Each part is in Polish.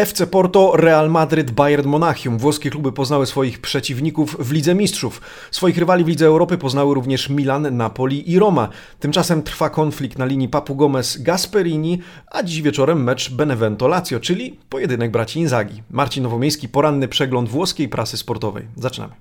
FC Porto, Real Madryt, Bayern Monachium. Włoskie kluby poznały swoich przeciwników w Lidze Mistrzów. Swoich rywali w Lidze Europy poznały również Milan, Napoli i Roma. Tymczasem trwa konflikt na linii Papu Gomez-Gasperini, a dziś wieczorem mecz Benevento-Lazio, czyli pojedynek braci Inzagi. Marcin Nowomiejski, poranny przegląd włoskiej prasy sportowej. Zaczynamy.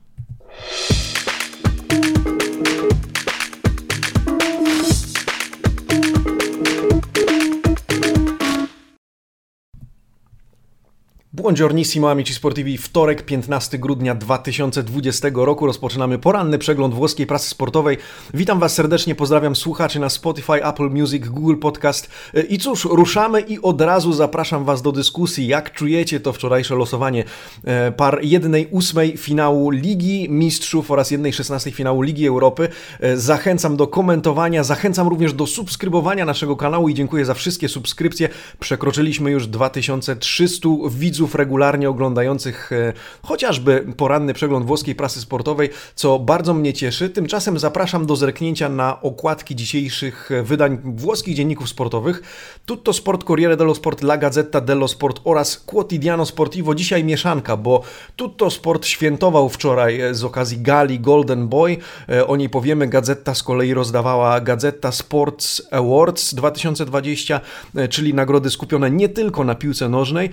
Buongiornissimo amici sportivi, wtorek 15 grudnia 2020 roku rozpoczynamy poranny przegląd włoskiej prasy sportowej. Witam Was serdecznie, pozdrawiam słuchaczy na Spotify, Apple Music, Google Podcast i cóż, ruszamy i od razu zapraszam Was do dyskusji, jak czujecie to wczorajsze losowanie e, par jednej ósmej finału Ligi Mistrzów oraz jednej szesnastej finału Ligi Europy. E, zachęcam do komentowania, zachęcam również do subskrybowania naszego kanału i dziękuję za wszystkie subskrypcje. Przekroczyliśmy już 2300 widzów widzów regularnie oglądających e, chociażby poranny przegląd włoskiej prasy sportowej, co bardzo mnie cieszy. Tymczasem zapraszam do zerknięcia na okładki dzisiejszych wydań włoskich dzienników sportowych. Tutto Sport, Corriere dello Sport, La Gazzetta dello Sport oraz Quotidiano Sportivo. Dzisiaj mieszanka, bo Tutto Sport świętował wczoraj e, z okazji gali Golden Boy. E, o niej powiemy. Gazetta z kolei rozdawała Gazetta Sports Awards 2020, czyli nagrody skupione nie tylko na piłce nożnej.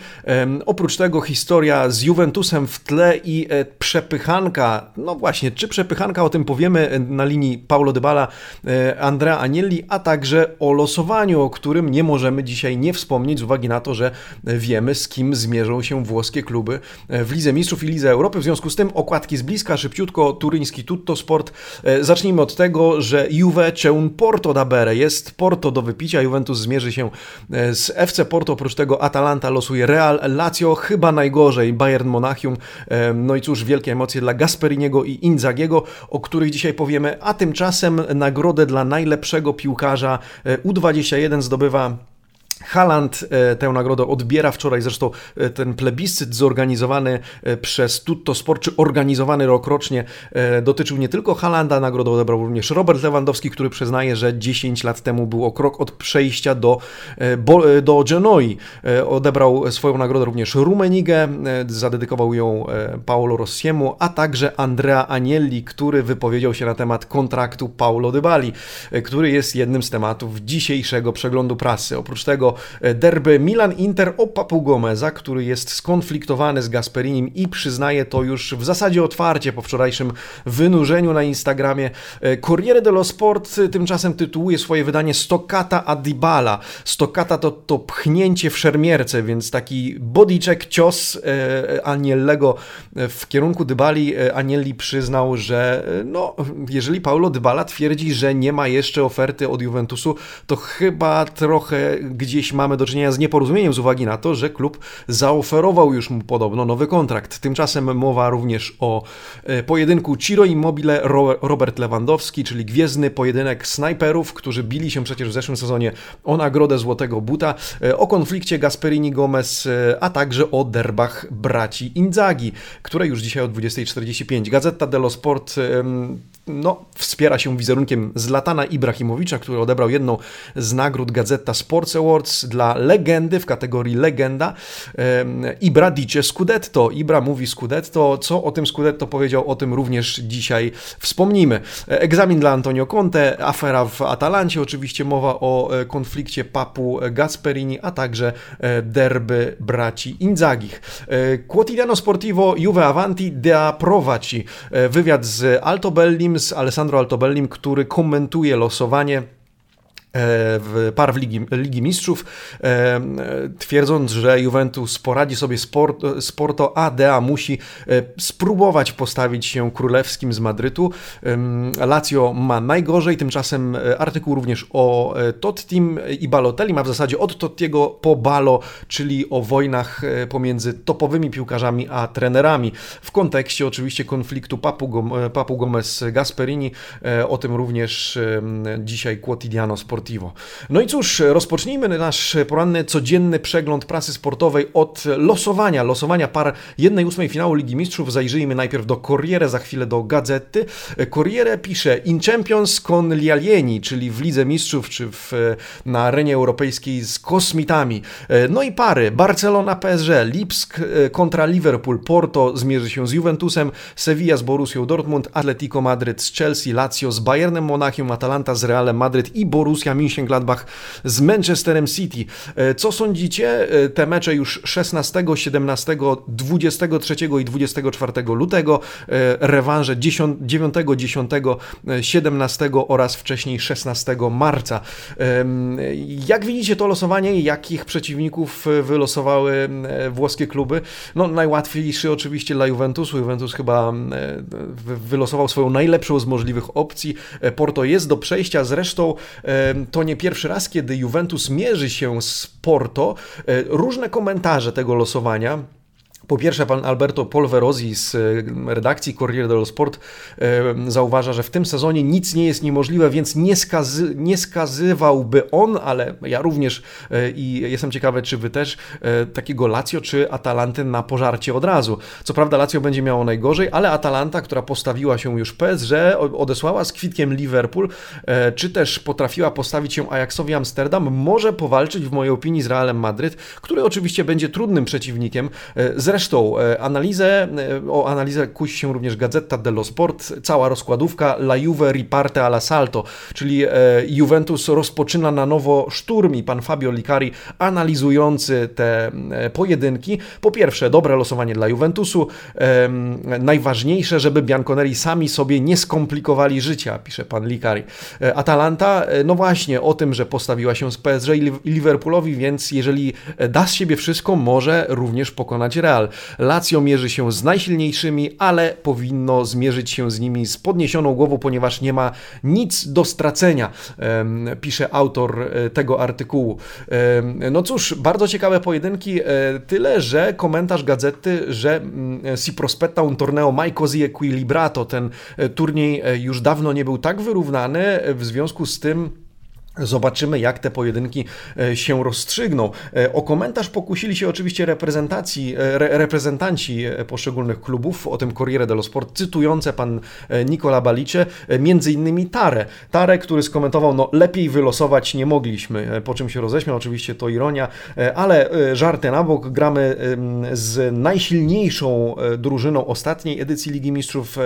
Oprócz tego historia z Juventusem w tle i e, przepychanka, no właśnie, czy przepychanka, o tym powiemy e, na linii Paulo Dybala, e, Andrea Agnelli, a także o losowaniu, o którym nie możemy dzisiaj nie wspomnieć z uwagi na to, że wiemy z kim zmierzą się włoskie kluby w Lidze Mistrzów i Lidze Europy. W związku z tym okładki z bliska, szybciutko, turyński Tutto Sport. Zacznijmy od tego, że Juve c'è un Porto da bere, jest Porto do wypicia, Juventus zmierzy się z FC Porto, oprócz tego Atalanta losuje Real, Lazio chyba najgorzej, Bayern Monachium, no i cóż, wielkie emocje dla Gasperiniego i Inzagiego, o których dzisiaj powiemy, a tymczasem nagrodę dla najlepszego piłkarza e, U21 zdobywa Haland e, tę nagrodę odbiera wczoraj, zresztą e, ten plebiscyt zorganizowany e, przez Tutto Sport, czy organizowany rokrocznie, dotyczył nie tylko Halanda, nagrodę odebrał również Robert Lewandowski, który przyznaje, że 10 lat temu był o krok od przejścia do, do Genoi. Odebrał swoją nagrodę również Rumenigę, zadedykował ją Paolo Rossiemu, a także Andrea Agnelli, który wypowiedział się na temat kontraktu Paulo Dybali, który jest jednym z tematów dzisiejszego przeglądu prasy. Oprócz tego derby Milan-Inter o Papu Gomeza, który jest skonfliktowany z Gasperinim i przyznaje to już w zasadzie otwarcie po wczorajszym wynurzeniu na Instagramie. E, Corriere dello Sport tymczasem tytułuje swoje wydanie Stoccata a Dybala. Stoccata to, to pchnięcie w szermierce, więc taki bodycheck, cios e, Aniellego w kierunku Dybali. Anielli przyznał, że no, jeżeli Paulo Dybala twierdzi, że nie ma jeszcze oferty od Juventusu, to chyba trochę gdzieś gdzieś mamy do czynienia z nieporozumieniem z uwagi na to, że klub zaoferował już mu podobno nowy kontrakt. Tymczasem mowa również o e, pojedynku Ciro Immobile Robert Lewandowski, czyli gwiezdny pojedynek snajperów, którzy bili się przecież w zeszłym sezonie o nagrodę Złotego Buta, e, o konflikcie Gasperini Gomez, e, a także o derbach braci Inzagi, które już dzisiaj o 20.45. Gazeta dello Sport no, wspiera się wizerunkiem Zlatana Ibrahimowicza, który odebrał jedną z nagród Gazeta Sports Awards dla legendy w kategorii legenda. Ibra dice Scudetto. Ibra mówi Scudetto. Co o tym Scudetto powiedział, o tym również dzisiaj wspomnimy. Egzamin dla Antonio Conte, afera w Atalancie, oczywiście mowa o e, konflikcie Papu Gasperini, a także e, derby braci Inzagich. E, Quotidiano Sportivo Juve Avanti Dea Provaci. Wywiad z Z Alessandro Altobellim, który komentuje losowanie w par Ligi, Ligi Mistrzów, e, twierdząc, że Juventus poradzi sobie z Porto, a Dea musi e, spróbować postawić się królewskim z Madrytu. Lazio ma najgorzej, tymczasem artykuł również o Tottim i Balotelli ma w zasadzie od Tottiego po Balo, czyli o wojnach pomiędzy topowymi piłkarzami a trenerami. W kontekście oczywiście konfliktu Papu, Papu Gomez-Gasperini, o tym również dzisiaj Quotidiano Sport Deportivo. No i cóż, rozpocznijmy nasz poranny, codzienny przegląd prasy sportowej od losowania, losowania par 1-8 finału Ligi Mistrzów. Zajrzyjmy najpierw do Corriere, za chwilę do Gazety. Corriere pisze In Champions con gli alieni, czyli w Lidze Mistrzów, czy w, na arenie europejskiej z kosmitami. No i pary, Barcelona PSG, Lipsk kontra Liverpool, Porto zmierzy się z Juventusem, Sevilla z Borussią Dortmund, Atletico Madryt z Chelsea, Lazio z Bayernem Monachium, Atalanta z Realem Madryt i Borussia Mönchengladbach z Manchesterem City. E, co sądzicie? E, te mecze już 16, 17, 23 i 24 lutego, e, rewanże 9, 10, 17 oraz wcześniej 16 marca. Jak widzicie to losowanie jakich przeciwników wylosowały włoskie kluby? No najłatwiejszy oczywiście dla Juventusu. Juventus chyba wylosował swoją najlepszą z możliwych opcji. Porto jest do przejścia, zresztą to nie pierwszy raz, kiedy Juventus mierzy się z Porto. E, różne komentarze tego losowania. Po pierwsze, pan Alberto Polverosi z e, redakcji Corriere dello Sport e, zauważa, że w tym sezonie nic nie jest niemożliwe, więc nie, skazy, nie skazywałby on, ale ja również e, i jestem ciekawy, czy wy też, takiego Lazio czy Atalanty na pożarcie od razu. Co prawda Lazio będzie miało najgorzej, ale Atalanta, która postawiła się już PSG, odesłała z kwitkiem Liverpool, czy też potrafiła postawić się Ajaxowi Amsterdam, może powalczyć w mojej opinii z Realem Madryt, który oczywiście będzie trudnym przeciwnikiem. Zresztą Zresztą e, analizę, e, o analizę kusi się również Gazeta dello Sport, cała rozkładówka La Juve riparte all'assalto, czyli e, Juventus rozpoczyna na nowo szturm i pan Fabio Licari analizujący te pojedynki. Po pierwsze, dobre losowanie dla Juventusu, najważniejsze, żeby Bianconeri sami sobie nie skomplikowali życia, pisze pan Licari. Atalanta, no właśnie o tym, że postawiła się z PSG i Liverpoolowi, więc jeżeli da z siebie wszystko, może również pokonać Real. Lazio mierzy się z najsilniejszymi, ale powinno zmierzyć się z nimi z podniesioną głową, ponieważ nie ma nic do stracenia, pisze autor e, tego artykułu. No cóż, bardzo ciekawe pojedynki, e, tyle, że komentarz gazety, że mm, si prospetta un torneo mai così equilibrato, ten e, turniej już dawno nie był tak wyrównany, w związku z tym Zobaczymy, jak te pojedynki e, się rozstrzygną. E, o komentarz pokusili się oczywiście reprezentacji, e, re, reprezentanci poszczególnych klubów, o tym Corriere dello Sport, cytujące pan Nicola Balicie, między innymi Tare. Tare, który skomentował, no lepiej wylosować nie mogliśmy, po czym się roześmiał, oczywiście to ironia, ale żarty na bok, gramy z najsilniejszą drużyną ostatniej edycji Ligi Mistrzów,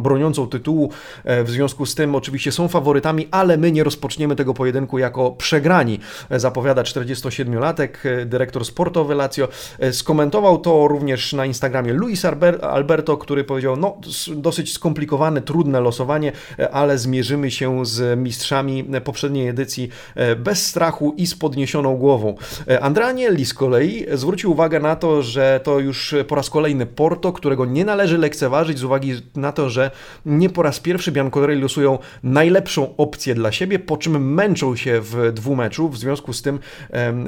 broniącą tytułu, w związku z tym oczywiście są faworytami, ale my nie rozpoczniemy tego pojedynku jako przegrani, zapowiada 47-latek, dyrektor sportowy Lazio. Skomentował to również na Instagramie Luis Alberto, który powiedział, no dosyć skomplikowane, trudne losowanie, ale zmierzymy się z mistrzami poprzedniej edycji bez strachu i z podniesioną głową. Andrea Agnelli z kolei zwrócił uwagę na to, że to już po raz kolejny Porto, którego nie należy lekceważyć z uwagi na to, że nie po raz pierwszy Bianconeri losują najlepszą opcję dla siebie, po czym męczą się w dwumeczu, w związku z tym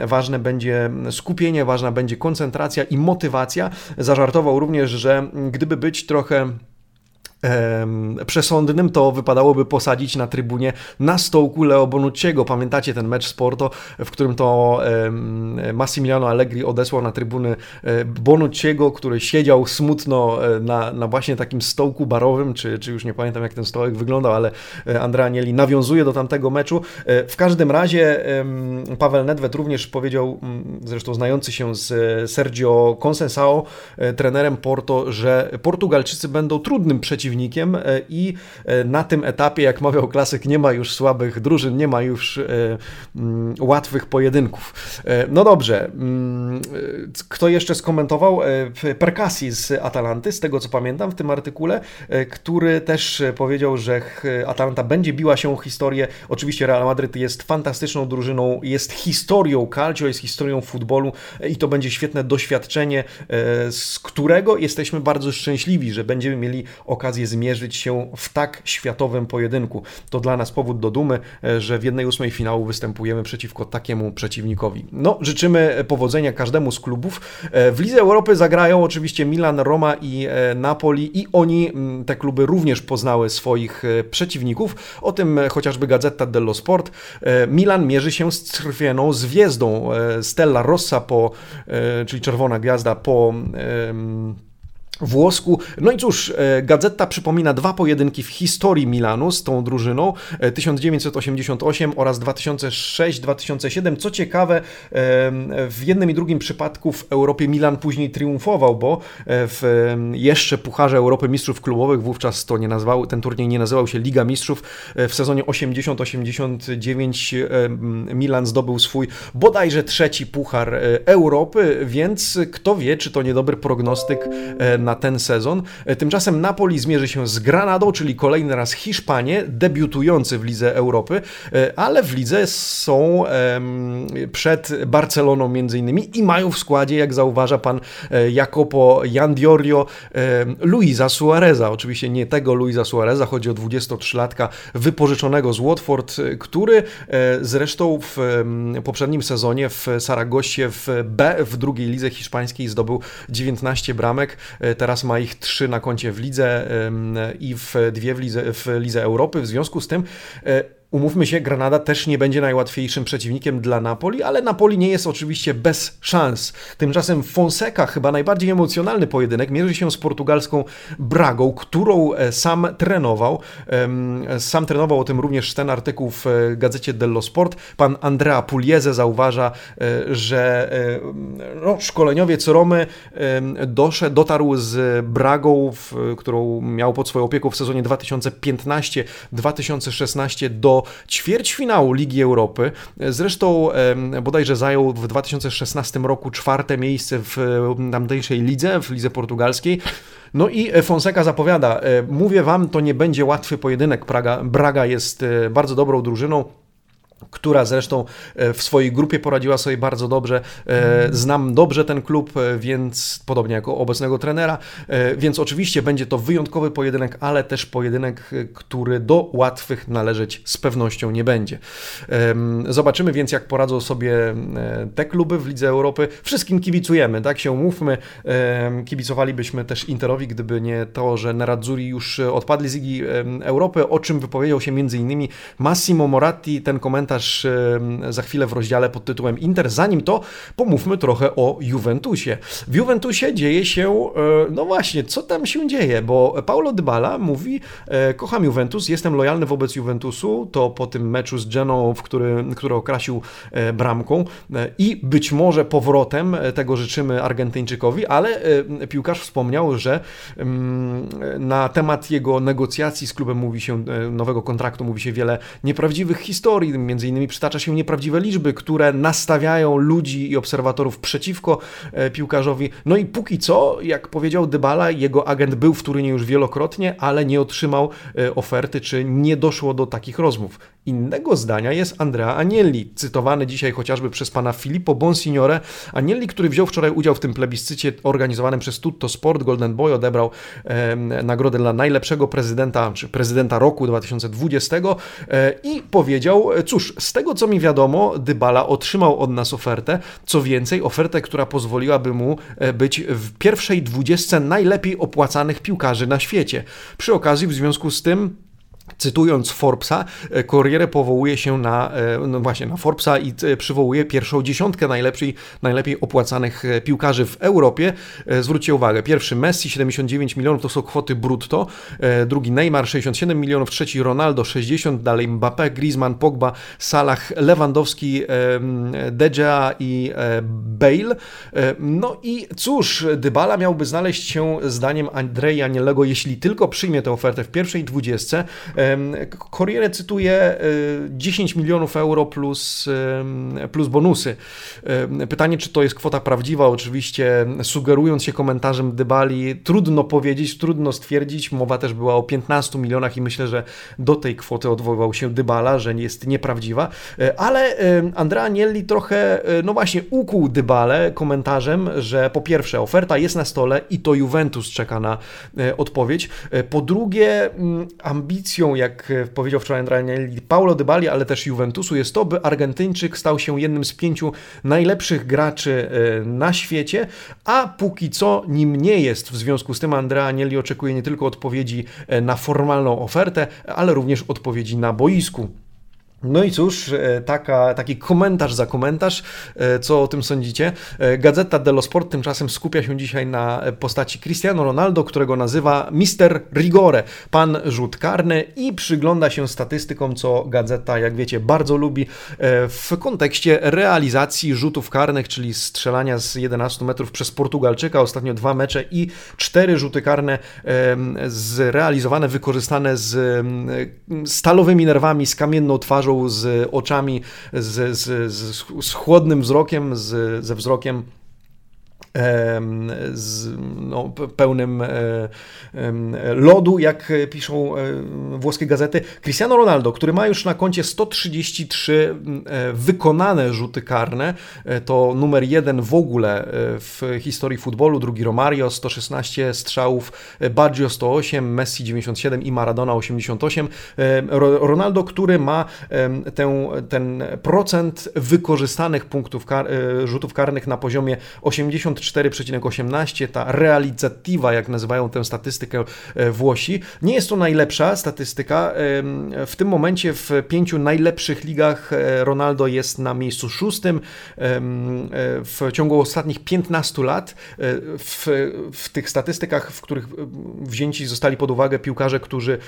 ważne będzie skupienie, ważna będzie koncentracja i motywacja. Zażartował również, że gdyby być trochę przesądnym, to wypadałoby posadzić na trybunie na stołku Leo Bonucciego. Pamiętacie ten mecz sporto, w którym to Massimiliano Allegri odesłał na trybuny e, Bonucciego, który siedział smutno e, na, na właśnie takim stołku barowym, czy, czy już nie pamiętam jak ten stołek wyglądał, ale e, Andrea Agnelli nawiązuje do tamtego meczu. W każdym razie Paweł Nedved również powiedział, zresztą znający się z Sergio Conceição, trenerem Porto, że Portugalczycy będą trudnym przeciwnikiem przeciwnikiem e, i e, na tym etapie, jak mawiał klasyk, nie ma już słabych drużyn, nie ma już e, mm, łatwych pojedynków. No dobrze, mm, kto jeszcze skomentował? Perkasi z Atalanty, z tego co pamiętam w tym artykule, który też powiedział, że Atalanta będzie biła się o historię. Oczywiście Real Madryt jest fantastyczną drużyną, jest historią calcio, jest historią futbolu i to będzie świetne doświadczenie, z którego jesteśmy bardzo szczęśliwi, że będziemy mieli okazję okazję zmierzyć się w tak światowym pojedynku. To dla nas powód do dumy, że w jednej ósmej finału występujemy przeciwko takiemu przeciwnikowi. No, życzymy powodzenia każdemu z klubów. W Lidze Europy zagrają oczywiście Milan, Roma i Napoli i oni, mm, te kluby również poznały swoich przeciwników. O tym chociażby Gazeta dello Sport. Milan mierzy się z Trwieną Zwiezdą. Stella Rossa po, czyli Czerwona Gwiazda po włosku. No i cóż, e, Gazeta przypomina dwa pojedynki w historii Milanu z tą drużyną 1988 e, oraz 2006-2007. Co ciekawe, w jednym i drugim przypadku w Europie Milan później triumfował, bo e, w jeszcze Pucharze Europy Mistrzów Klubowych, wówczas to nie nazwał, ten turniej nie nazywał się Liga Mistrzów, w sezonie 80-89 Milan zdobył swój bodajże trzeci Puchar Europy, więc kto wie, czy to niedobry prognostyk na na ten sezon. E, tymczasem Napoli zmierzy się z Granadą, czyli kolejny raz Hiszpanie, debiutujący w Lidze Europy, e, ale w lidze są przed Barceloną między innymi i mają w składzie, jak zauważa pan e, Jacopo Jandiorio, Luisa Suareza. Oczywiście nie tego Luisa Suareza, chodzi o 23-latka wypożyczonego z Watford, który zresztą w poprzednim sezonie w Saragossie w B, w drugiej lidze hiszpańskiej zdobył 19 bramek teraz ma ich trzy na koncie w lidze i w dwie w lidze, w lidze Europy. W związku z tym e, Umówmy się, Granada też nie będzie najłatwiejszym przeciwnikiem dla Napoli, ale Napoli nie jest oczywiście bez szans. Tymczasem Fonseca, chyba najbardziej emocjonalny pojedynek, mierzy się z portugalską Bragą, którą e, sam trenował. Sam trenował o tym również ten artykuł w e, gazecie dello Sport. Pan Andrea Pugliese zauważa, e, że no, szkoleniowiec Romy doszedł, dotarł z Bragą, którą miał pod swoją opieką w sezonie 2015-2016 do ćwierćfinału Ligi Europy. Zresztą bodajże zajął w 2016 roku czwarte miejsce w tamtejszej lidze, w lidze portugalskiej. No i Fonseca zapowiada, mówię wam, to nie będzie łatwy pojedynek. Praga, Braga jest e, bardzo dobrą drużyną która zresztą e, w swojej grupie poradziła sobie bardzo dobrze. E, znam dobrze ten klub, e, więc podobnie jako obecnego trenera, więc oczywiście będzie to wyjątkowy pojedynek, ale też pojedynek, który do łatwych należeć z pewnością nie będzie. Zobaczymy więc, jak poradzą sobie te kluby w Lidze Europy. Wszystkim kibicujemy, tak się umówmy. Kibicowalibyśmy też Interowi, gdyby nie to, że Nerazzurri już odpadli z Ligi Europy, o czym wypowiedział się m.in. Massimo Moratti, ten komentarz komentarz za chwilę w rozdziale pod tytułem Inter. Zanim to, pomówmy trochę o Juventusie. W Juventusie dzieje się, e, no właśnie, co tam się dzieje, bo Paulo Dybala mówi, e, kocham Juventus, jestem lojalny wobec Juventusu, to po tym meczu z Genoą, w który, który okrasił e, bramką i być może powrotem tego życzymy Argentyńczykowi, ale piłkarz wspomniał, że na temat jego negocjacji z klubem mówi się, nowego kontraktu mówi się wiele nieprawdziwych historii, Między innymi przytacza się nieprawdziwe liczby, które nastawiają ludzi i obserwatorów przeciwko e, piłkarzowi. No i póki co, jak powiedział Dybala, jego agent był w Turynie już wielokrotnie, ale nie otrzymał e, oferty, czy nie doszło do takich rozmów. Innego zdania jest Andrea Agnelli, cytowany dzisiaj chociażby przez pana Filippo Bonsignore. Agnelli, który wziął wczoraj udział w tym plebiscycie organizowanym przez Tutto Sport, Golden Boy odebrał e, nagrodę dla najlepszego prezydenta, czy prezydenta roku 2020 e, i powiedział, cóż, z tego co mi wiadomo, Dybala otrzymał od nas ofertę, co więcej, ofertę, która pozwoliłaby mu e, być w pierwszej dwudziestce najlepiej opłacanych piłkarzy na świecie. Przy okazji, w związku z tym, Cytując Forbesa, e, Corriere powołuje się na, e, no właśnie, na Forbesa i e, przywołuje pierwszą dziesiątkę najlepszej, najlepiej opłacanych piłkarzy w Europie. Zwróćcie uwagę, pierwszy Messi 79 milionów to są kwoty brutto, drugi Neymar 67 milionów, trzeci Ronaldo 60, dalej Mbappé, Griezmann, Pogba, Salah, Lewandowski, Deja i Bale. No i cóż, Dybala miałby znaleźć się zdaniem Andrzeja Anielego, jeśli tylko przyjmie tę ofertę w pierwszej dwudziestce, Corriere cytuje 10 milionów euro plus, plus bonusy. Pytanie, czy to jest kwota prawdziwa? Oczywiście sugerując się komentarzem Dybali, trudno powiedzieć, trudno stwierdzić. Mowa też była o 15 milionach i myślę, że do tej kwoty odwoływał się Dybala, że jest nieprawdziwa. Ale Andrea Agnelli trochę, no właśnie, ukuł Dybale komentarzem, że po pierwsze oferta jest na stole i to Juventus czeka na odpowiedź. Po drugie, mm, jak powiedział wczoraj Agnelli, Paulo Dybali, ale też Juventusu jest to, by Argentyńczyk stał się jednym z pięciu najlepszych graczy e, na świecie, a póki co nim nie jest. W związku z tym Andrea Agnelli oczekuje nie tylko odpowiedzi e, na formalną ofertę, ale również odpowiedzi na boisku. No i cóż, e, taka, taki komentarz za komentarz, e, co o tym sądzicie. E, Gazeta dello Sport tymczasem skupia się dzisiaj na postaci Cristiano Ronaldo, którego nazywa Mister Rigore, pan rzut karny i przygląda się statystykom, co Gazeta, jak wiecie, bardzo lubi w kontekście realizacji rzutów karnych, czyli strzelania z 11 metrów przez Portugalczyka, ostatnio dwa mecze i cztery rzuty karne zrealizowane, wykorzystane z stalowymi nerwami, z kamienną twarzą, z oczami, z, z, z, z chłodnym wzrokiem, z, ze wzrokiem z no, pełnym lodu, jak piszą włoskie gazety. Cristiano Ronaldo, który ma już na koncie 133 e, wykonane rzuty karne, e, to numer jeden w ogóle e, w historii futbolu, drugi Romario 116 strzałów, Baggio 108, Messi 97 i Maradona 88. Ronaldo, który ma ten, ten procent wykorzystanych punktów kar rzutów karnych na poziomie 80 4,18, ta realizativa, jak nazywają tę statystykę e, Włosi. Nie jest to najlepsza statystyka. W tym momencie w pięciu najlepszych ligach e, Ronaldo jest na miejscu szóstym. E, w ciągu ostatnich 15 lat w, w tych statystykach, w których wzięci zostali pod uwagę piłkarze, którzy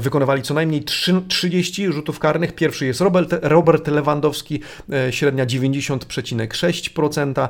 wykonywali co najmniej 30 rzutów karnych. Pierwszy jest Robert, Robert Lewandowski, średnia 90,6%.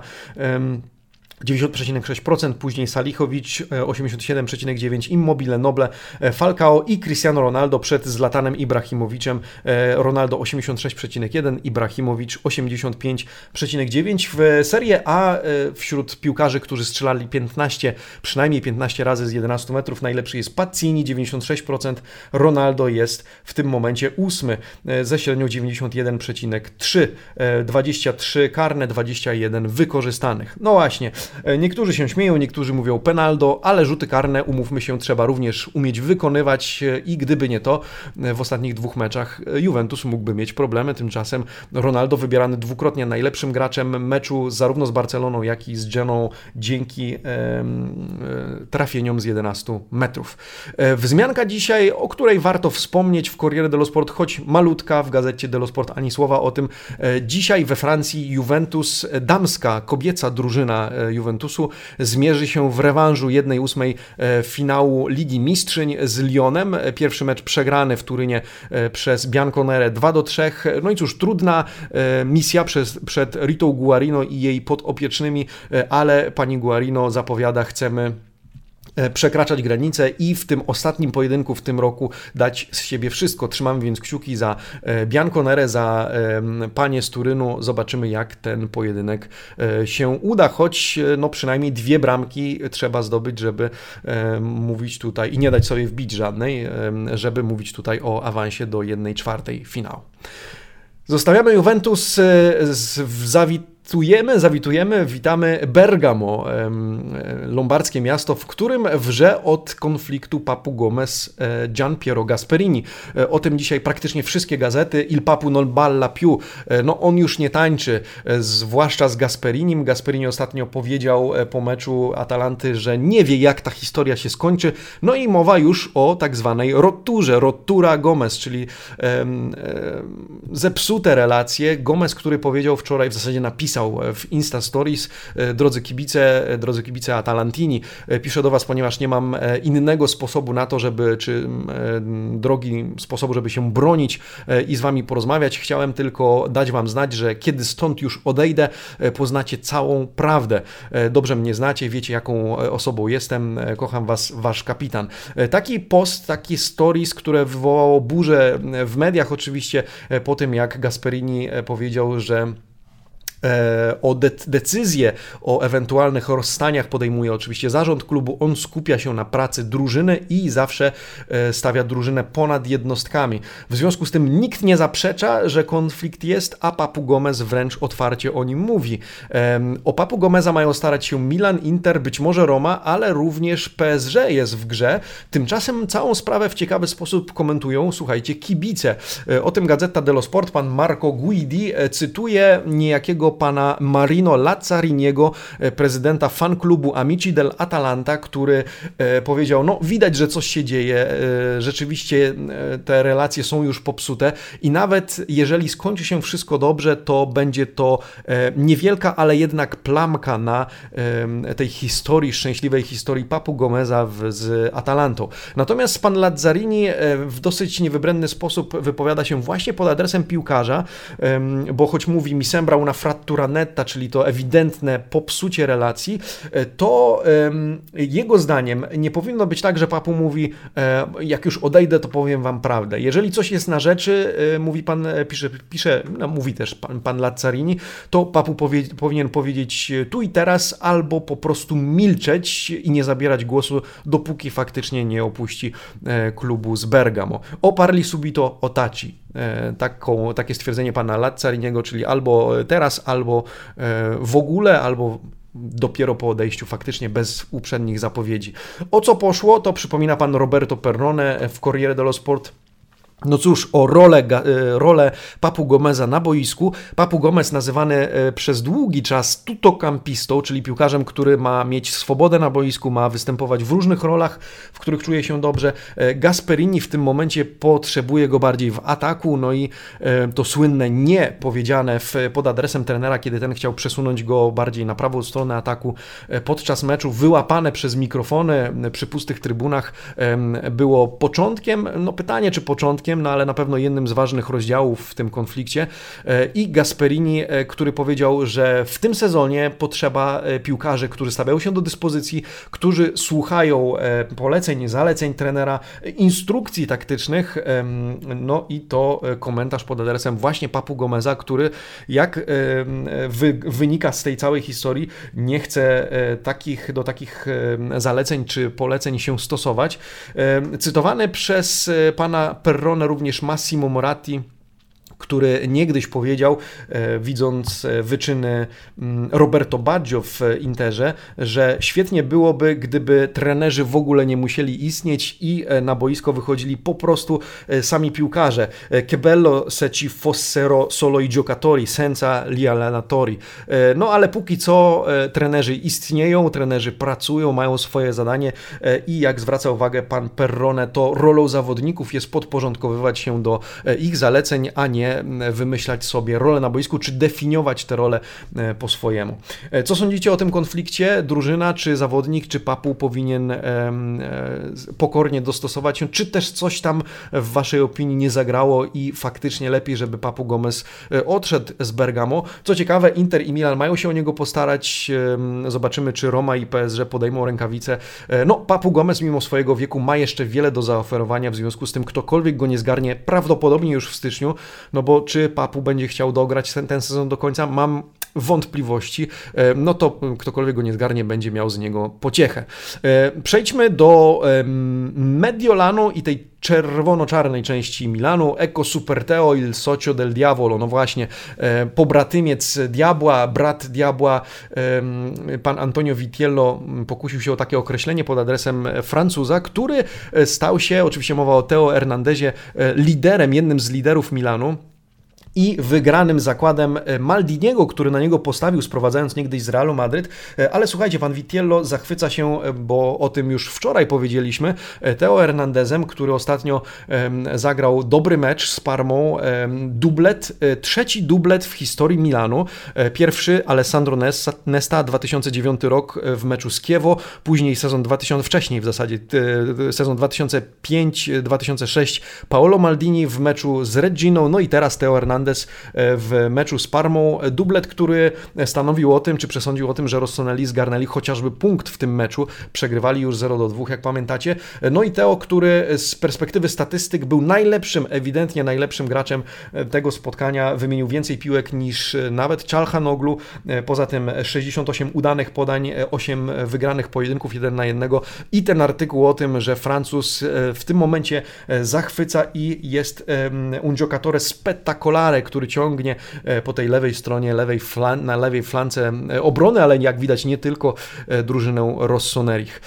90,6%, później Salichowicz 87,9%, Immobile, Noble, e, Falcao i Cristiano Ronaldo przed Zlatanem Ibrahimowiczem. E, Ronaldo 86,1%, Ibrahimowicz 85,9%. W Serie A e, wśród piłkarzy, którzy strzelali 15, przynajmniej 15 razy z 11 metrów, najlepszy jest Pazzini 96%, Ronaldo jest w tym momencie ósmy ze średnią 91,3%, 23 karne, 21 wykorzystanych. No właśnie, E, niektórzy się śmieją, niektórzy mówią penaldo, ale rzuty karne, umówmy się, trzeba również umieć wykonywać e, i gdyby nie to, e, w ostatnich dwóch meczach Juventus mógłby mieć problemy. Tymczasem Ronaldo wybierany dwukrotnie najlepszym graczem meczu zarówno z Barceloną, jak i z Geną dzięki trafieniom z 11 metrów. Wzmianka dzisiaj, o której warto wspomnieć w Corriere dello Sport, choć malutka w gazecie dello Sport ani słowa o tym. Dzisiaj we Francji Juventus, damska, kobieca drużyna Juventus Juventusu zmierzy się w rewanżu 1-8 e, finału Ligi Mistrzyń z Lyonem. Pierwszy mecz przegrany w Turynie e, przez Bianconere 2 do 3. No i cóż, trudna e, misja przez, przed Ritą Guarino i jej podopiecznymi, ale pani Guarino zapowiada, chcemy E, przekraczać granice i w tym ostatnim pojedynku w tym roku dać z siebie wszystko. Trzymamy więc kciuki za e, Bianconere, za panie z Turynu. Zobaczymy jak ten pojedynek e, się uda, choć no przynajmniej dwie bramki trzeba zdobyć, żeby mówić tutaj i nie dać sobie wbić żadnej, żeby mówić tutaj o awansie do jednej czwartej finału. Zostawiamy Juventus w zawit Zawitujemy, zawitujemy, witamy Bergamo, lombardzkie miasto, w którym wrze od konfliktu Papu Gomez e, Gian Piero Gasperini. E, o tym dzisiaj praktycznie wszystkie gazety. Il Papu non balla più. E, no on już nie tańczy, zwłaszcza z Gasperinim. Gasperini ostatnio powiedział po meczu Atalanty, że nie wie jak ta historia się skończy. No i mowa już o tak zwanej roturze, rotura Gomez, czyli zepsute relacje. Gomez, który powiedział wczoraj, w zasadzie napisał napisał w Insta Stories, drodzy kibice, drodzy kibice Atalantini, piszę do Was, ponieważ nie mam innego sposobu na to, żeby, czy drogi sposobu, żeby się bronić i z Wami porozmawiać. Chciałem tylko dać Wam znać, że kiedy stąd już odejdę, poznacie całą prawdę. Dobrze mnie znacie, wiecie jaką osobą jestem, kocham Was, Wasz kapitan. Taki post, taki stories, które wywołało burzę w mediach oczywiście po tym, jak Gasperini powiedział, że E, o de decyzję o ewentualnych rozstaniach podejmuje oczywiście zarząd klubu. On skupia się na pracy drużyny i zawsze e, stawia drużynę ponad jednostkami. W związku z tym nikt nie zaprzecza, że konflikt jest, a Papu Gomez wręcz otwarcie o nim mówi. O Papu Gomeza mają starać się Milan, Inter, być może Roma, ale również PSG jest w grze. Tymczasem całą sprawę w ciekawy sposób komentują, słuchajcie, kibice. E, o tym Gazeta dello Sport pan Marco Guidi cytuje niejakiego pana Marino Lazzariniego, e, prezydenta fanklubu Amici del Atalanta, który e, powiedział, no widać, że coś się dzieje, e, rzeczywiście te relacje są już popsute i nawet jeżeli skończy się wszystko dobrze, to będzie to niewielka, ale jednak plamka na tej historii, szczęśliwej historii Papu Gomeza z Atalantą. Natomiast pan Lazzarini w dosyć niewybredny sposób wypowiada się właśnie pod adresem piłkarza, bo choć mówi mi sembra una frat frattura netta, czyli to ewidentne popsucie relacji, e, to jego zdaniem nie powinno być tak, że papu mówi, e, jak już odejdę, to powiem wam prawdę. Jeżeli coś jest na rzeczy, e, mówi pan, pisze, pisze no, mówi też pan, pan Lazzarini, to papu powie, powinien powiedzieć tu i teraz, albo po prostu milczeć i nie zabierać głosu, dopóki faktycznie nie opuści klubu z Bergamo. Oparli subito otaci. E, taką, takie stwierdzenie pana Lazzariniego, czyli albo teraz, albo e, w ogóle, albo dopiero po odejściu, faktycznie bez uprzednich zapowiedzi. O co poszło, to przypomina pan Roberto Pernone w Corriere dello Sport no cóż, o rolę, e, rolę Papu Gomeza na boisku. Papu Gomez nazywany e, przez długi czas tutokampistą, czyli piłkarzem, który ma mieć swobodę na boisku, ma występować w różnych rolach, w których czuje się dobrze. E, Gasperini w tym momencie potrzebuje go bardziej w ataku, no i to słynne nie powiedziane pod adresem trenera, kiedy ten chciał przesunąć go bardziej na prawą stronę ataku podczas meczu, wyłapane przez mikrofony przy pustych trybunach, było początkiem, no pytanie czy początkiem, no ale na pewno jednym z ważnych rozdziałów w tym konflikcie. E, I Gasperini, e, który powiedział, że w tym sezonie potrzeba e, piłkarzy, którzy stawiają się do dyspozycji, którzy słuchają poleceń, zaleceń trenera, instrukcji taktycznych. No i to komentarz pod adresem właśnie Papu Gomeza, który jak wynika z tej całej historii, nie chce takich, do takich zaleceń czy poleceń się stosować. Cytowany przez pana Perrone również Massimo Moratti który niegdyś powiedział, e, widząc e, wyczyny mm, Roberto Baggio w Interze, że świetnie byłoby, gdyby trenerzy w ogóle nie musieli istnieć i e, na boisko wychodzili po prostu sami piłkarze. Che bello se ci fossero solo i giocatori, senza gli allenatori. No ale póki co trenerzy istnieją, trenerzy pracują, mają swoje zadanie i jak zwraca uwagę pan Perrone, to rolą zawodników jest podporządkowywać się do ich zaleceń, a nie wymyślać sobie rolę na boisku, czy definiować te role e, po swojemu. E, co sądzicie o tym konflikcie? Drużyna, czy zawodnik, czy papu powinien e, pokornie dostosować się, czy też coś tam w waszej opinii nie zagrało i faktycznie lepiej, żeby papu Gomez odszedł z Bergamo. Co ciekawe, Inter i Milan mają się o niego postarać. Zobaczymy, czy Roma i PSG podejmą rękawice. No, papu Gomez mimo swojego wieku ma jeszcze wiele do zaoferowania, w związku z tym ktokolwiek go nie zgarnie, prawdopodobnie już w styczniu, no no bo czy Papu będzie chciał dograć ten, ten sezon do końca? Mam wątpliwości, e, no to ktokolwiek go nie zgarnie, będzie miał z niego pociechę. E, przejdźmy do Mediolanu i tej czerwono-czarnej części Milanu, Ecco Superteo il socio del diavolo, no właśnie, e, pobratymiec diabła, brat diabła, pan Antonio Vitiello pokusił się o takie określenie pod adresem Francuza, który stał się, oczywiście mowa o Teo Hernandezie, liderem, jednym z liderów Milanu, i wygranym zakładem e, Maldiniego, który na niego postawił, sprowadzając niegdyś z Realu Madryt. E, ale słuchajcie, pan Vitiello zachwyca się, e, bo o tym już wczoraj powiedzieliśmy, Teo Hernandezem, który ostatnio zagrał dobry mecz z Parmą, dublet, trzeci dublet w historii Milanu. Pierwszy Alessandro Nesta, 2009 rok w meczu z Kiewo, później sezon 2000, wcześniej w zasadzie, sezon 2005-2006 Paolo Maldini w meczu z Reginą, no i teraz Teo Hernandez E, w meczu z Parmą. Dublet, który stanowił o tym, czy przesądził o tym, że Rossoneri zgarnęli chociażby punkt w tym meczu. Przegrywali już 0 do 2, jak pamiętacie. No i Teo, który z perspektywy statystyk był najlepszym, ewidentnie najlepszym graczem e, tego spotkania. Wymienił więcej piłek niż nawet Czalhanoglu. E, poza tym 68 udanych podań, 8 wygranych pojedynków 1 na 1 i ten artykuł o tym, że Francuz w tym momencie zachwyca i jest un giocatore spettacolare który ciągnie e, po tej lewej stronie, lewej flan, na lewej flance e, obrony, ale jak widać nie tylko e, drużynę Rossonerich.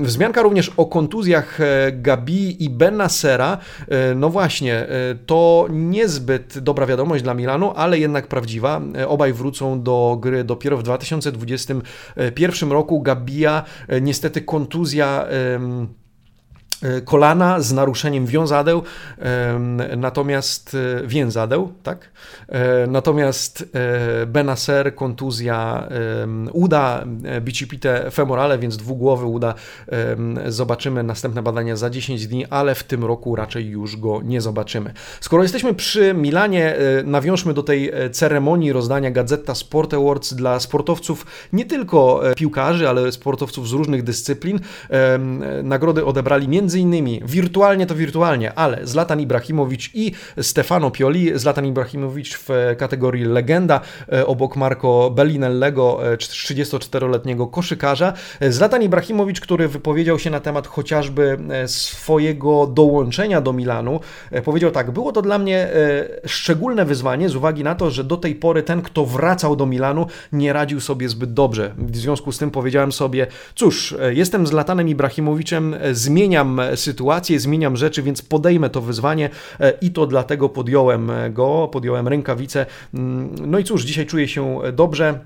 Wzmianka również o kontuzjach Gabi i Benasera. No właśnie, to niezbyt dobra wiadomość dla Milanu, ale jednak prawdziwa. Obaj wrócą do gry dopiero w 2021 roku. Gabia niestety kontuzja kolana z naruszeniem wiązadeł, natomiast e, więzadeł, tak? E, natomiast Benaser, kontuzja uda, bicipite femorale, więc dwugłowy uda. Zobaczymy następne badania za 10 dni, ale w tym roku raczej już go nie zobaczymy. Skoro jesteśmy przy Milanie, nawiążmy do tej ceremonii rozdania Gazeta Sport Awards dla sportowców, nie tylko piłkarzy, ale sportowców z różnych dyscyplin. Nagrody odebrali między między innymi wirtualnie to wirtualnie, ale Zlatan Ibrahimowicz i Stefano Pioli. Zlatan Ibrahimowicz w kategorii legenda e, obok Marco Bellinellego, 34-letniego e, koszykarza. Zlatan Ibrahimowicz, który wypowiedział się na temat chociażby e, swojego dołączenia do Milanu, powiedział tak: Było to dla mnie szczególne wyzwanie z uwagi na to, że do tej pory ten, kto wracał do Milanu, nie radził sobie zbyt dobrze. W związku z tym powiedziałem sobie: Cóż, jestem Zlatanem Ibrahimowiczem, zmieniam sytuację, zmieniam rzeczy, więc podejmę to wyzwanie e, i to dlatego podjąłem go, podjąłem rękawice. Mm, no i cóż, dzisiaj czuję się dobrze.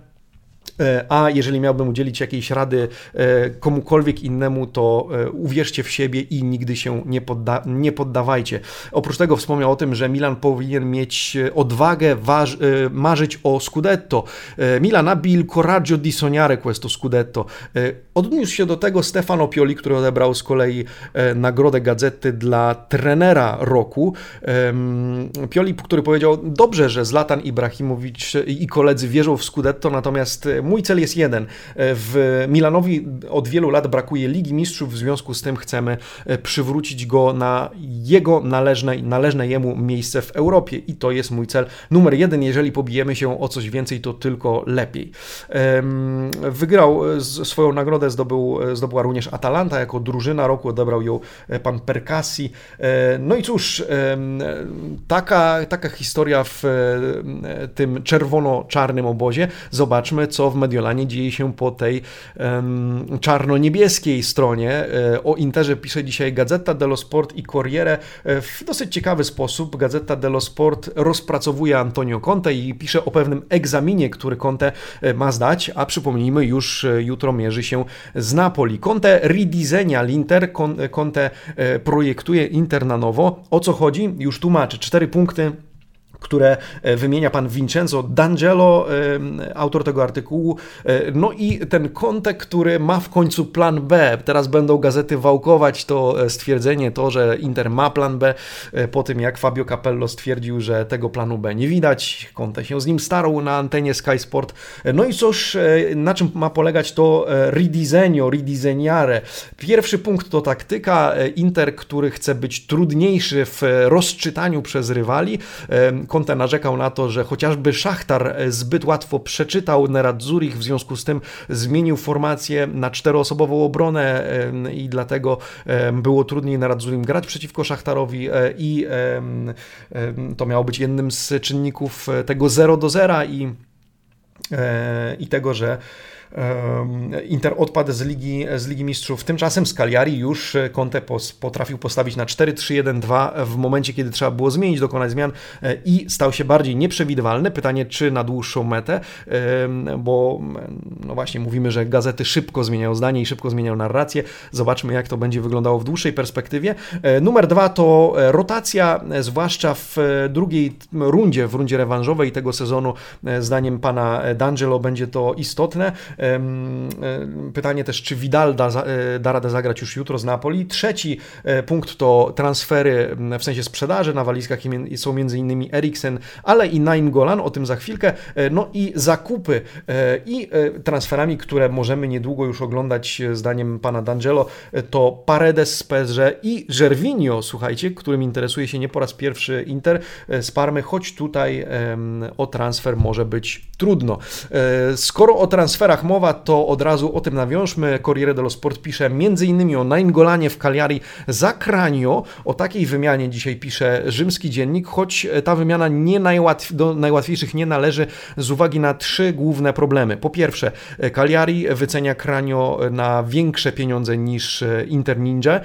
E, a jeżeli miałbym udzielić jakiejś rady e, komukolwiek innemu, to e, uwierzcie w siebie i nigdy się nie, podda nie poddawajcie. Oprócz tego wspomniał o tym, że Milan powinien mieć odwagę marzyć o Scudetto. Milan abil coraggio di sognare questo Scudetto. Odniósł się do tego Stefano Pioli, który odebrał z kolei nagrodę gazety dla trenera roku. Pioli, który powiedział, dobrze, że Zlatan Ibrahimowicz i koledzy wierzą w Scudetto, natomiast mój cel jest jeden. W Milanowi od wielu lat brakuje Ligi Mistrzów, w związku z tym chcemy e, przywrócić go na jego należne, należne jemu miejsce w Europie i to jest mój cel numer jeden. Jeżeli pobijemy się o coś więcej, to tylko lepiej. Wygrał e, swoją nagrodę, zdobył, e, zdobyła również Atalanta jako drużyna roku, odebrał ją pan Percassi. No i cóż, taka, taka historia w tym czerwono-czarnym obozie. Zobaczmy, co w Mediolanie dzieje się po tej czarno-niebieskiej stronie. E, o Interze pisze dzisiaj Gazeta dello Sport i Corriere e, w dosyć ciekawy sposób. Gazeta dello Sport rozpracowuje Antonio Conte i pisze o pewnym egzaminie, który Conte e, ma zdać, a przypomnijmy, już jutro mierzy się z Napoli. Conte redizenia l'Inter, Conte projektuje Inter na nowo. O co chodzi? Już tłumaczy. Cztery punkty które e, wymienia pan Vincenzo D'Angelo, e, autor tego artykułu. E, no i ten kontek, który ma w końcu plan B. Teraz będą gazety wałkować to stwierdzenie, to, że Inter ma plan B, po tym jak Fabio Capello stwierdził, że tego planu B nie widać. Conte się z nim starał na antenie Sky Sport. No i cóż, na czym ma polegać to redisegno, rediseniare. Pierwszy punkt to taktyka. Inter, który chce być trudniejszy w rozczytaniu przez rywali. Conte narzekał na to, że chociażby Szachtar e, zbyt łatwo przeczytał Nerad Zurich, w związku z tym zmienił formację na czteroosobową obronę i dlatego było trudniej Nerad Zurich grać przeciwko Szachtarowi e, i to miało być jednym z czynników e, tego 0 do 0 i, i tego, że Inter odpadł z Ligi, z Ligi Mistrzów. Tymczasem z Cagliari już Conte potrafił postawić na 4-3-1-2 w momencie, kiedy trzeba było zmienić, dokonać zmian i stał się bardziej nieprzewidywalny. Pytanie, czy na dłuższą metę, bo no właśnie mówimy, że gazety szybko zmieniają zdanie i szybko zmieniają narrację. Zobaczmy, jak to będzie wyglądało w dłuższej perspektywie. Numer dwa to rotacja, zwłaszcza w drugiej rundzie, w rundzie rewanżowej tego sezonu. Zdaniem pana D'Angelo będzie to istotne. Pytanie też, czy Vidal da, da radę zagrać już jutro z Napoli. Trzeci punkt to transfery w sensie sprzedaży. Na walizkach są m.in. Eriksen, ale i Nainggolan, o tym za chwilkę. No i zakupy i transferami, które możemy niedługo już oglądać zdaniem pana D'Angelo, to Paredes z PSG i Gervinho, słuchajcie, którym interesuje się nie po raz pierwszy Inter z Parmy, choć tutaj o transfer może być trudno. E, skoro o transferach mowa, to od razu o tym nawiążmy. Corriere dello Sport pisze m.in. o Naingolanie w Cagliari za Kranio. O takiej wymianie dzisiaj pisze rzymski dziennik, choć ta wymiana nie najłatw do najłatwiejszych nie należy z uwagi na trzy główne problemy. Po pierwsze, Cagliari wycenia Kranio na większe pieniądze niż Inter Ninja.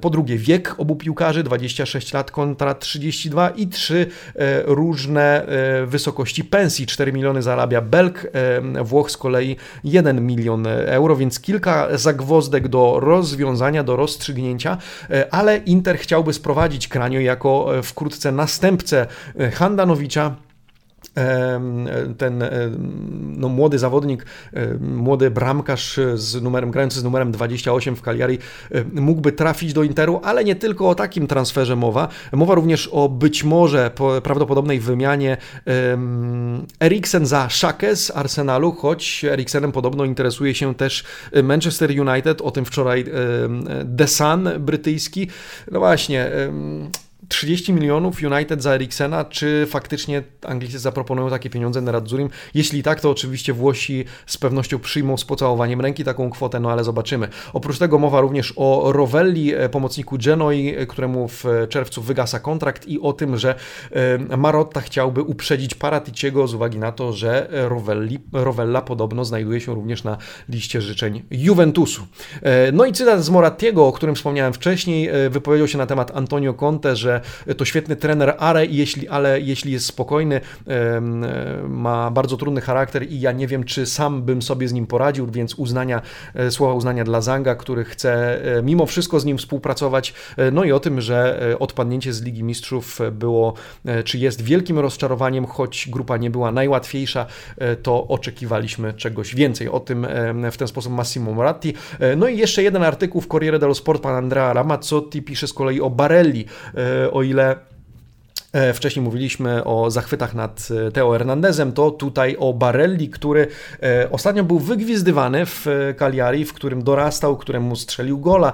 Po drugie, wiek obu piłkarzy 26 lat kontra 32 i trzy e, różne e, wysokości pensji. 4 miliony zarabia Belk, Włoch z kolei 1 milion euro, więc kilka zagwozdek do rozwiązania, do rozstrzygnięcia, e, ale Inter chciałby sprowadzić Kranio jako wkrótce następcę Handanowicza ten no, młody zawodnik, młody bramkarz z numerem, grający z numerem 28 w Cagliari mógłby trafić do Interu, ale nie tylko o takim transferze mowa. Mowa również o być może prawdopodobnej wymianie Eriksen za Szakę z Arsenalu, choć Eriksenem podobno interesuje się też Manchester United, o tym wczoraj The Sun brytyjski. No właśnie, 30 milionów United za Eriksena, czy faktycznie Anglicy zaproponują takie pieniądze na Radzurim? Jeśli tak, to oczywiście Włosi z pewnością przyjmą z pocałowaniem ręki taką kwotę, no ale zobaczymy. Oprócz tego mowa również o Rovelli, e, pomocniku Genoi, e, któremu w czerwcu wygasa kontrakt i o tym, że e, Marotta chciałby uprzedzić Paraticiego z uwagi na to, że Rovelli, Rovella podobno znajduje się również na liście życzeń Juventusu. No i cytat z Morattiego, o którym wspomniałem wcześniej, wypowiedział się na temat Antonio Conte, że to świetny trener, ale jeśli, ale jeśli jest spokojny, ma bardzo trudny charakter i ja nie wiem, czy sam bym sobie z nim poradził, więc uznania, e, słowa uznania dla Zanga, który chce e, mimo wszystko z nim współpracować, e, no i o tym, że odpadnięcie z Ligi Mistrzów było, czy jest wielkim rozczarowaniem, choć grupa nie była najłatwiejsza, to oczekiwaliśmy czegoś więcej. O tym w ten sposób Massimo Moratti. No i jeszcze jeden artykuł w Corriere dello Sport, pan Andrea Ramazzotti pisze z kolei o Barelli, o ile wcześniej mówiliśmy o zachwytach nad e, Teo Hernandezem, to tutaj o Barelli, który e, ostatnio był wygwizdywany w Cagliari, w którym dorastał, któremu strzelił gola.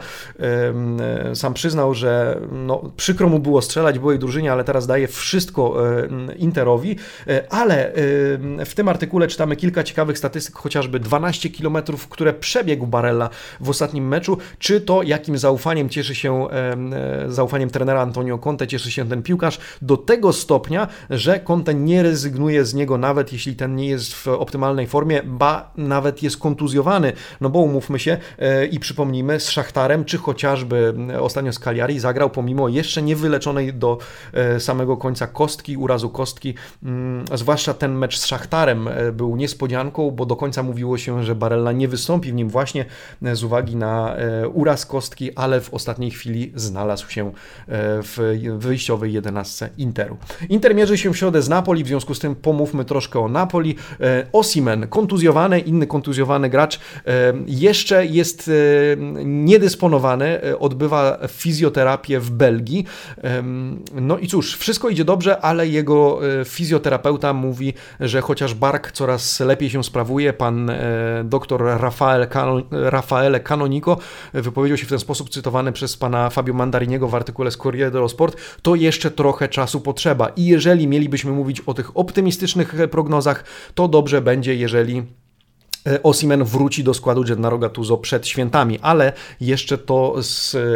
Sam przyznał, że no, przykro mu było strzelać byłej drużynie, ale teraz daje wszystko Interowi. Ale w tym artykule czytamy kilka ciekawych statystyk, chociażby 12 km, które przebiegł Barella w ostatnim meczu. Czy to jakim zaufaniem cieszy się, zaufaniem trenera Antonio Conte cieszy się ten piłkarz, do tego stopnia, że Conte nie rezygnuje z niego, nawet jeśli ten nie jest w optymalnej formie, ba nawet jest kontuzjowany, no bo umówmy się e, i przypomnijmy, z Szachtarem, czy chociażby ostatnio z Cagliari zagrał pomimo jeszcze niewyleczonej do e, samego końca kostki, urazu kostki, mm, zwłaszcza ten mecz z Szachtarem e, był niespodzianką, bo do końca mówiło się, że Barella nie wystąpi w nim właśnie z uwagi na uraz kostki, ale w ostatniej chwili znalazł się w wyjściowej jedenastce Interu. Inter mierzy się w środę z Napoli, w związku z tym pomówmy troszkę o Napoli. E, Osimen, kontuzjowany, inny kontuzjowany gracz, e, jeszcze jest e, niedysponowany, odbywa fizjoterapię w Belgii. No i cóż, wszystko idzie dobrze, ale jego fizjoterapeuta mówi, że chociaż bark coraz lepiej się sprawuje, pan dr Rafael, Rafaele Canonico wypowiedział się w ten sposób cytowany przez pana Fabio Mandariniego w artykule z Corriere dello Sport, to jeszcze trochę czasu czasu potrzeba. I jeżeli mielibyśmy mówić o tych optymistycznych prognozach, to dobrze będzie, jeżeli Osimen wróci do składu Gennaro Gattuso przed świętami, ale jeszcze to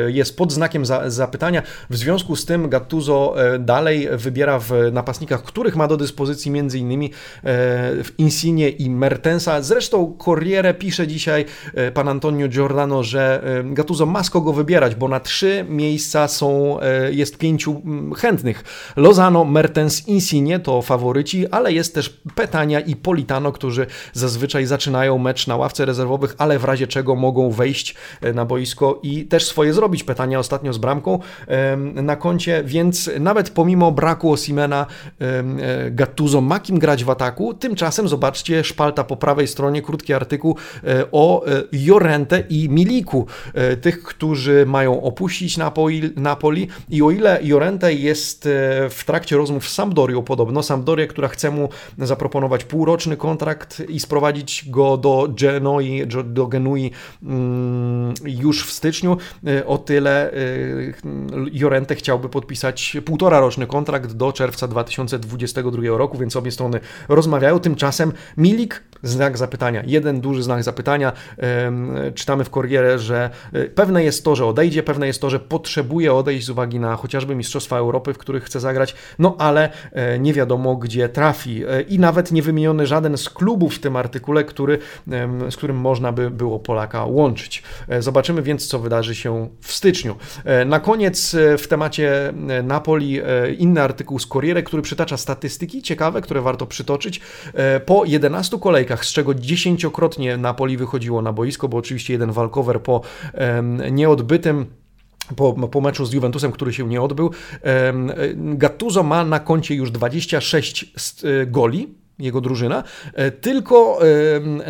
jest pod znakiem zapytania. W związku z tym Gattuso e, dalej wybiera w napastnikach, których ma do dyspozycji m.in. E, Insigne i Mertensa. Zresztą Corriere pisze dzisiaj pan Antonio Giordano, że Gattuso ma z kogo wybierać, bo na trzy miejsca są, jest pięciu chętnych. Lozano, Mertens, Insigne to faworyci, ale jest też Petania i Politano, którzy zazwyczaj zaczynają zaczynają mecz na ławce rezerwowych, ale w razie czego mogą wejść e, na boisko i też swoje zrobić. Pytania ostatnio z bramką na koncie, więc nawet pomimo braku Osimena e, Gattuso ma kim grać w ataku. Tymczasem zobaczcie szpalta po prawej stronie, krótki artykuł e, o Jorente i Miliku, tych, którzy mają opuścić Napoli, Napoli i o ile Jorente jest w trakcie rozmów z Sampdorią podobno, Sampdoria, która chce mu zaproponować półroczny kontrakt i sprowadzić go do Genoi, do Genui mm, już w styczniu. E, o tyle e, Jorente chciałby podpisać półtora roczny kontrakt do czerwca 2022 roku, więc obie strony rozmawiają. Tymczasem Milik, znak zapytania, jeden duży znak zapytania. Czytamy w Corriere, że e, pewne jest to, że odejdzie, pewne jest to, że potrzebuje odejść z uwagi na chociażby Mistrzostwa Europy, w których chce zagrać, no ale nie wiadomo gdzie trafi. I nawet nie wymieniony żaden z klubów w tym artykule, który z którym można by było Polaka łączyć. E, zobaczymy więc, co wydarzy się w styczniu. E, na koniec e, w temacie Napoli inny artykuł z Corriere, który przytacza statystyki ciekawe, które warto przytoczyć. Po 11 kolejkach, z czego dziesięciokrotnie Napoli wychodziło na boisko, bo oczywiście jeden walkover po nieodbytym po, po meczu z Juventusem, który się nie odbył. Gattuso ma na koncie już 26 goli jego drużyna, e, tylko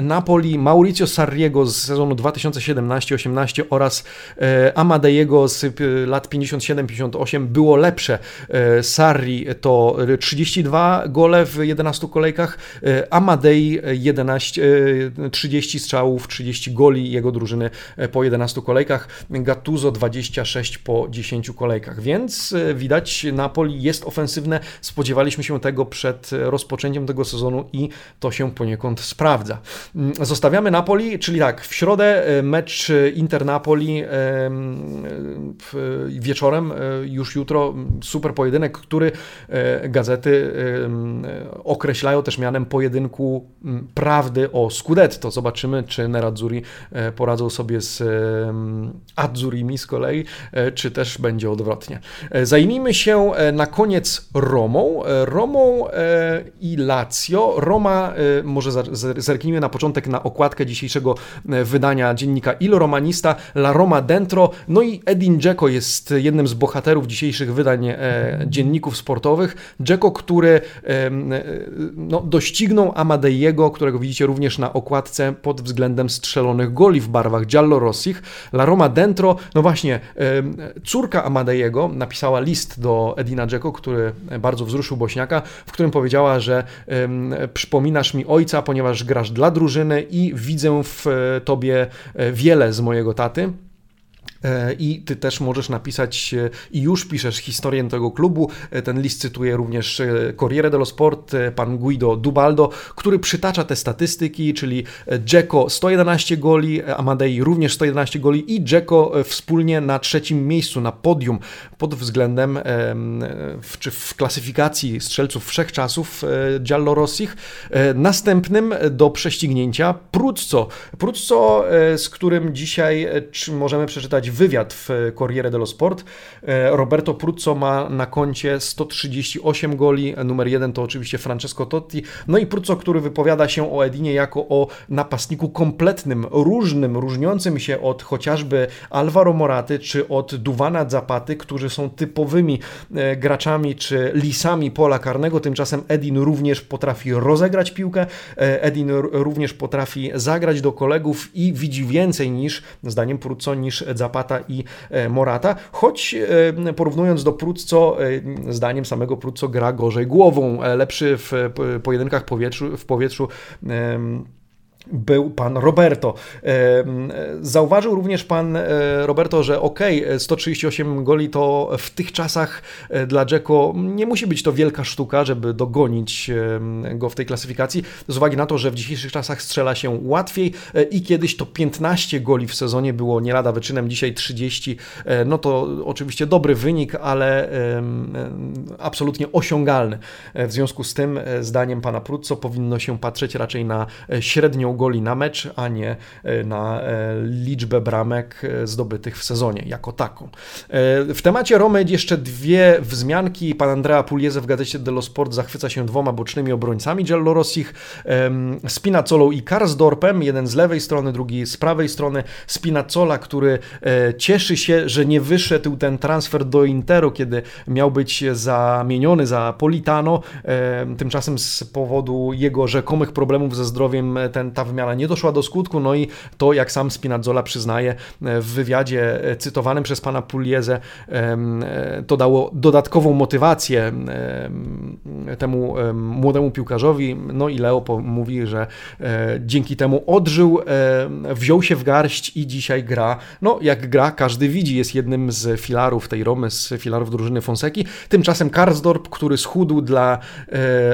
Napoli Mauricio Sarriego z sezonu 2017-18 oraz e, Amadeiego z lat 57-58 było lepsze. E, Sarri to 32 gole w 11 kolejkach, Amadei 11, 30 strzałów, 30 goli jego drużyny po 11 kolejkach, Gattuso 26 po 10 kolejkach, więc widać Napoli jest ofensywne, spodziewaliśmy się tego przed rozpoczęciem tego sezonu sezonu i to się poniekąd sprawdza. Mm, zostawiamy Napoli, czyli tak, w środę e, mecz Inter-Napoli e, wieczorem, e, już jutro, super pojedynek, który gazety określają też mianem pojedynku prawdy o Scudetto. Zobaczymy, czy Nerazzurri poradzą sobie z Azzurimi z kolei, czy też będzie odwrotnie. Zajmijmy się na koniec Romą. Romą i Lazio Lazio. Roma, y, może zerknijmy na początek na okładkę dzisiejszego y, wydania dziennika Il Romanista, La Roma Dentro. No i Edin Dzeko jest jednym z bohaterów dzisiejszych wydań e, dzienników sportowych. Dzeko, który e, no, doścignął Amadeiego, którego widzicie również na okładce pod względem strzelonych goli w barwach giallo-rossich. La Roma Dentro, no właśnie, córka Amadeiego napisała list do Edina Dzeko, który bardzo wzruszył Bośniaka, w którym powiedziała, że przypominasz mi ojca, ponieważ grasz dla drużyny i widzę w e, tobie e, wiele z mojego taty. E, I ty też możesz napisać e, i już piszesz historię tego klubu. E, ten list cytuje również Corriere dello Sport, pan Guido Dubaldo, który przytacza te statystyki, czyli Dzeko 111 goli, Amadei również 111 goli i Dzeko wspólnie na trzecim miejscu na podium pod względem w, czy w klasyfikacji strzelców wszechczasów Giallorossich. Następnym do prześcignięcia Pruzzo. Pruzzo, z którym dzisiaj możemy przeczytać wywiad w Corriere dello Sport. E, Roberto Pruzzo ma na koncie 138 goli, numer jeden to oczywiście Francesco Totti. No i Pruzzo, który wypowiada się o Edinie jako o napastniku kompletnym, różnym, różniącym się od chociażby Alvaro Moraty czy od Duwana Zapaty, którzy są typowymi e, graczami czy lisami pola karnego. Tymczasem Edin również potrafi rozegrać piłkę, e, Edin również potrafi zagrać do kolegów i widzi więcej niż, zdaniem Pruzzo, niż Zapata i e, Morata, choć e, porównując do Prudco, e, zdaniem samego Prudco gra gorzej głową, lepszy w pojedynkach powietrzu, w powietrzu był pan Roberto. Zauważył również pan e, Roberto, że ok, 138 goli to w tych czasach e, dla Dzeko nie musi być to wielka sztuka, żeby dogonić go w tej klasyfikacji, z uwagi na to, że w dzisiejszych czasach strzela się łatwiej e, i kiedyś to 15 goli w sezonie było nie lada wyczynem, dzisiaj 30, no to oczywiście dobry wynik, ale absolutnie osiągalny. W związku z tym, zdaniem pana Prudco, powinno się patrzeć raczej na średnią goli na mecz, a nie e, na e, liczbę bramek e, zdobytych w sezonie jako taką. W temacie Romy jeszcze dwie wzmianki. Pan Andrea Pugliese w gazecie dello Sport zachwyca się dwoma bocznymi obrońcami Giallorossich, Spinazzolą i Karsdorpem, jeden z lewej strony, drugi z prawej strony. Spinazzola, który cieszy się, że nie wyszedł ten transfer do Interu, kiedy miał być zamieniony za Politano. Tymczasem z powodu jego rzekomych problemów ze zdrowiem ten, ta wymiana nie doszła do skutku, no i to, jak sam Spinazzola przyznaje w wywiadzie cytowanym przez pana Pugliese, to dało dodatkową motywację temu młodemu piłkarzowi, no i Leo mówi, że e, dzięki temu odżył, wziął się w garść i dzisiaj gra, no jak gra, każdy widzi, jest jednym z filarów tej Romy, z filarów drużyny Fonseki, tymczasem Karsdorp, który schudł dla e,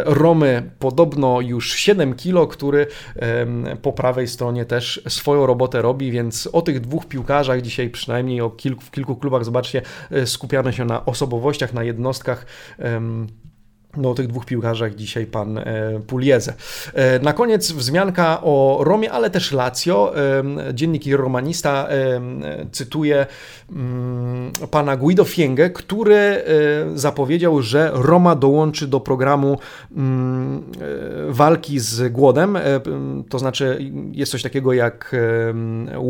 Romy podobno już 7 kilo, który po prawej stronie też swoją robotę robi, więc o tych dwóch piłkarzach dzisiaj przynajmniej o kilku, w kilku klubach, zobaczcie, e, skupiamy się na osobowościach, na jednostkach no, o tych dwóch piłkarzach dzisiaj pan e, Pulieze. E, na koniec wzmianka o Romie, ale też Lazio. E, dziennik Romanista cytuje mm, pana Guido Fiengę, który zapowiedział, że Roma dołączy do programu mm, walki z głodem. To znaczy jest coś takiego jak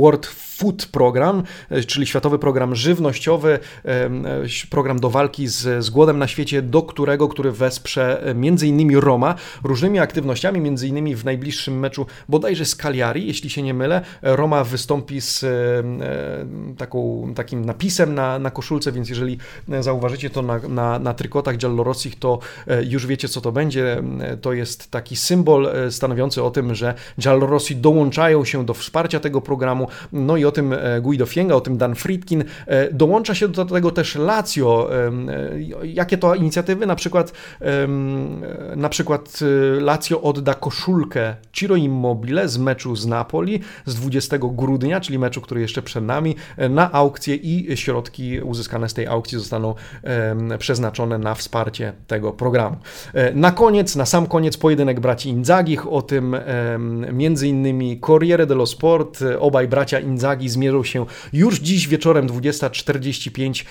World Food Program, czyli Światowy Program Żywnościowy, program do walki z, z głodem na świecie, do którego, który wesprze wesprze m.in. Roma różnymi aktywnościami, m.in. w najbliższym meczu bodajże z Cagliari, jeśli się nie mylę. Roma wystąpi z e, taką, takim napisem na, na koszulce, więc jeżeli zauważycie to na, na, na trykotach Giallorossich, to e, już wiecie co to będzie. To jest taki symbol e, stanowiący o tym, że Giallorossi dołączają się do wsparcia tego programu, no i o tym Guido Fienga, o tym Dan Friedkin. Dołącza się do tego też Lazio. Jakie to inicjatywy? Na przykład na przykład y, Lazio odda koszulkę Ciro Immobile z meczu z Napoli z 20 grudnia, czyli meczu, który jeszcze przed nami, e, na aukcję i środki uzyskane z tej aukcji zostaną przeznaczone na wsparcie tego programu. E, na koniec, na sam koniec pojedynek braci Inzagich, o tym między innymi Corriere dello Sport, obaj bracia Inzaghi zmierzą się już dziś wieczorem 20.45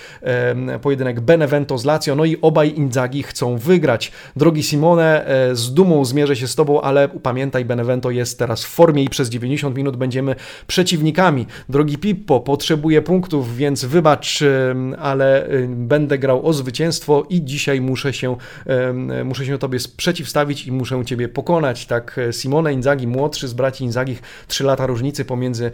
pojedynek Benevento z Lazio, no i obaj Inzaghi chcą wygrać wygrać. Drogi Simone, e, z dumą zmierzę się z Tobą, ale pamiętaj, Benevento jest teraz w formie i przez 90 minut będziemy przeciwnikami. Drogi Pippo, potrzebuję punktów, więc wybacz, e, ale e, będę grał o zwycięstwo i dzisiaj muszę się, muszę się Tobie przeciwstawić i muszę Ciebie pokonać. Tak, Simone Inzaghi, młodszy z braci Inzagich, 3 lata różnicy pomiędzy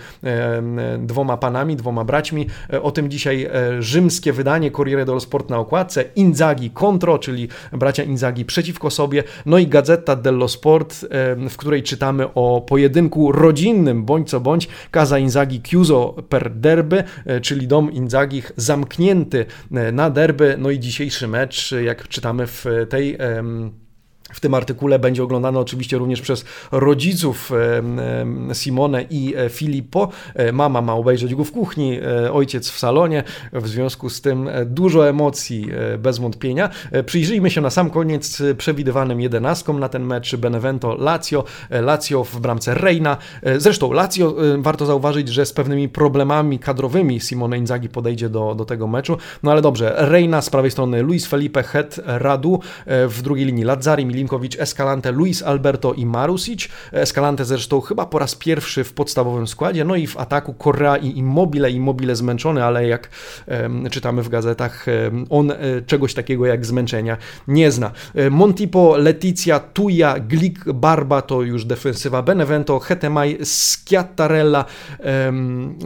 dwoma panami, dwoma braćmi. O tym dzisiaj rzymskie wydanie Corriere dello Sport na okładce. Inzaghi contro, czyli bracia Inzaghi przeciwko sobie, no i Gazeta dello Sport, w której czytamy o pojedynku rodzinnym, bądź co bądź, Casa Inzaghi chiuso per derby, e, czyli dom Inzagich zamknięty e, na derby, no i dzisiejszy mecz, jak czytamy w tej w tym artykule będzie oglądany oczywiście również przez rodziców Simone i e, Filippo. E, mama ma obejrzeć go w kuchni, e, ojciec w salonie. W związku z tym dużo emocji bez wątpienia. Przyjrzyjmy się na sam koniec przewidywanym jedenastkom na ten mecz Benevento Lazio. Lazio w bramce Reina. Zresztą Lazio warto zauważyć, że z pewnymi problemami kadrowymi Simone Inzaghi podejdzie do, do tego meczu. No ale dobrze, Reina z prawej strony Luis Felipe Het Radu, w drugiej linii Lazzari, Milinkovic, Escalante, Luis Alberto i Marusic. Escalante zresztą chyba po raz pierwszy w podstawowym składzie, no i w ataku Correa i Immobile, Immobile zmęczony, ale jak czytamy w gazetach, on um, czegoś takiego jak zmęczenia nie zna. Montipo, Letizia, Tuja, Glik, Barba to już defensywa Benevento, Hetemaj, Schiattarella,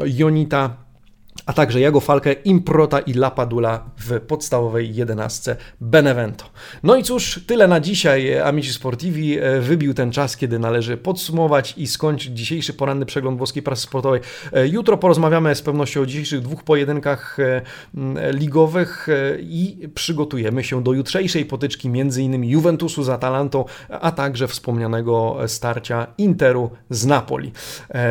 Jonita, a także Jago Falkę, Improta i Lapadula w podstawowej jedenastce Benevento. No i cóż, tyle na dzisiaj. Amici Sportivi e, wybił ten czas, kiedy należy podsumować i skończyć dzisiejszy poranny przegląd włoskiej prasy sportowej. E, jutro porozmawiamy z pewnością o dzisiejszych dwóch pojedynkach e, ligowych i przygotujemy się do jutrzejszej potyczki między innymi Juventusu z Atalantą, a także wspomnianego starcia Interu z Napoli.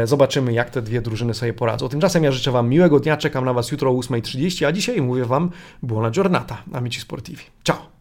Zobaczymy, jak te dwie drużyny sobie poradzą. Tymczasem ja życzę Wam miłego dnia, czekam na Was jutro o 8.30, a dzisiaj mówię Wam buona giornata, amici sportivi. Ciao!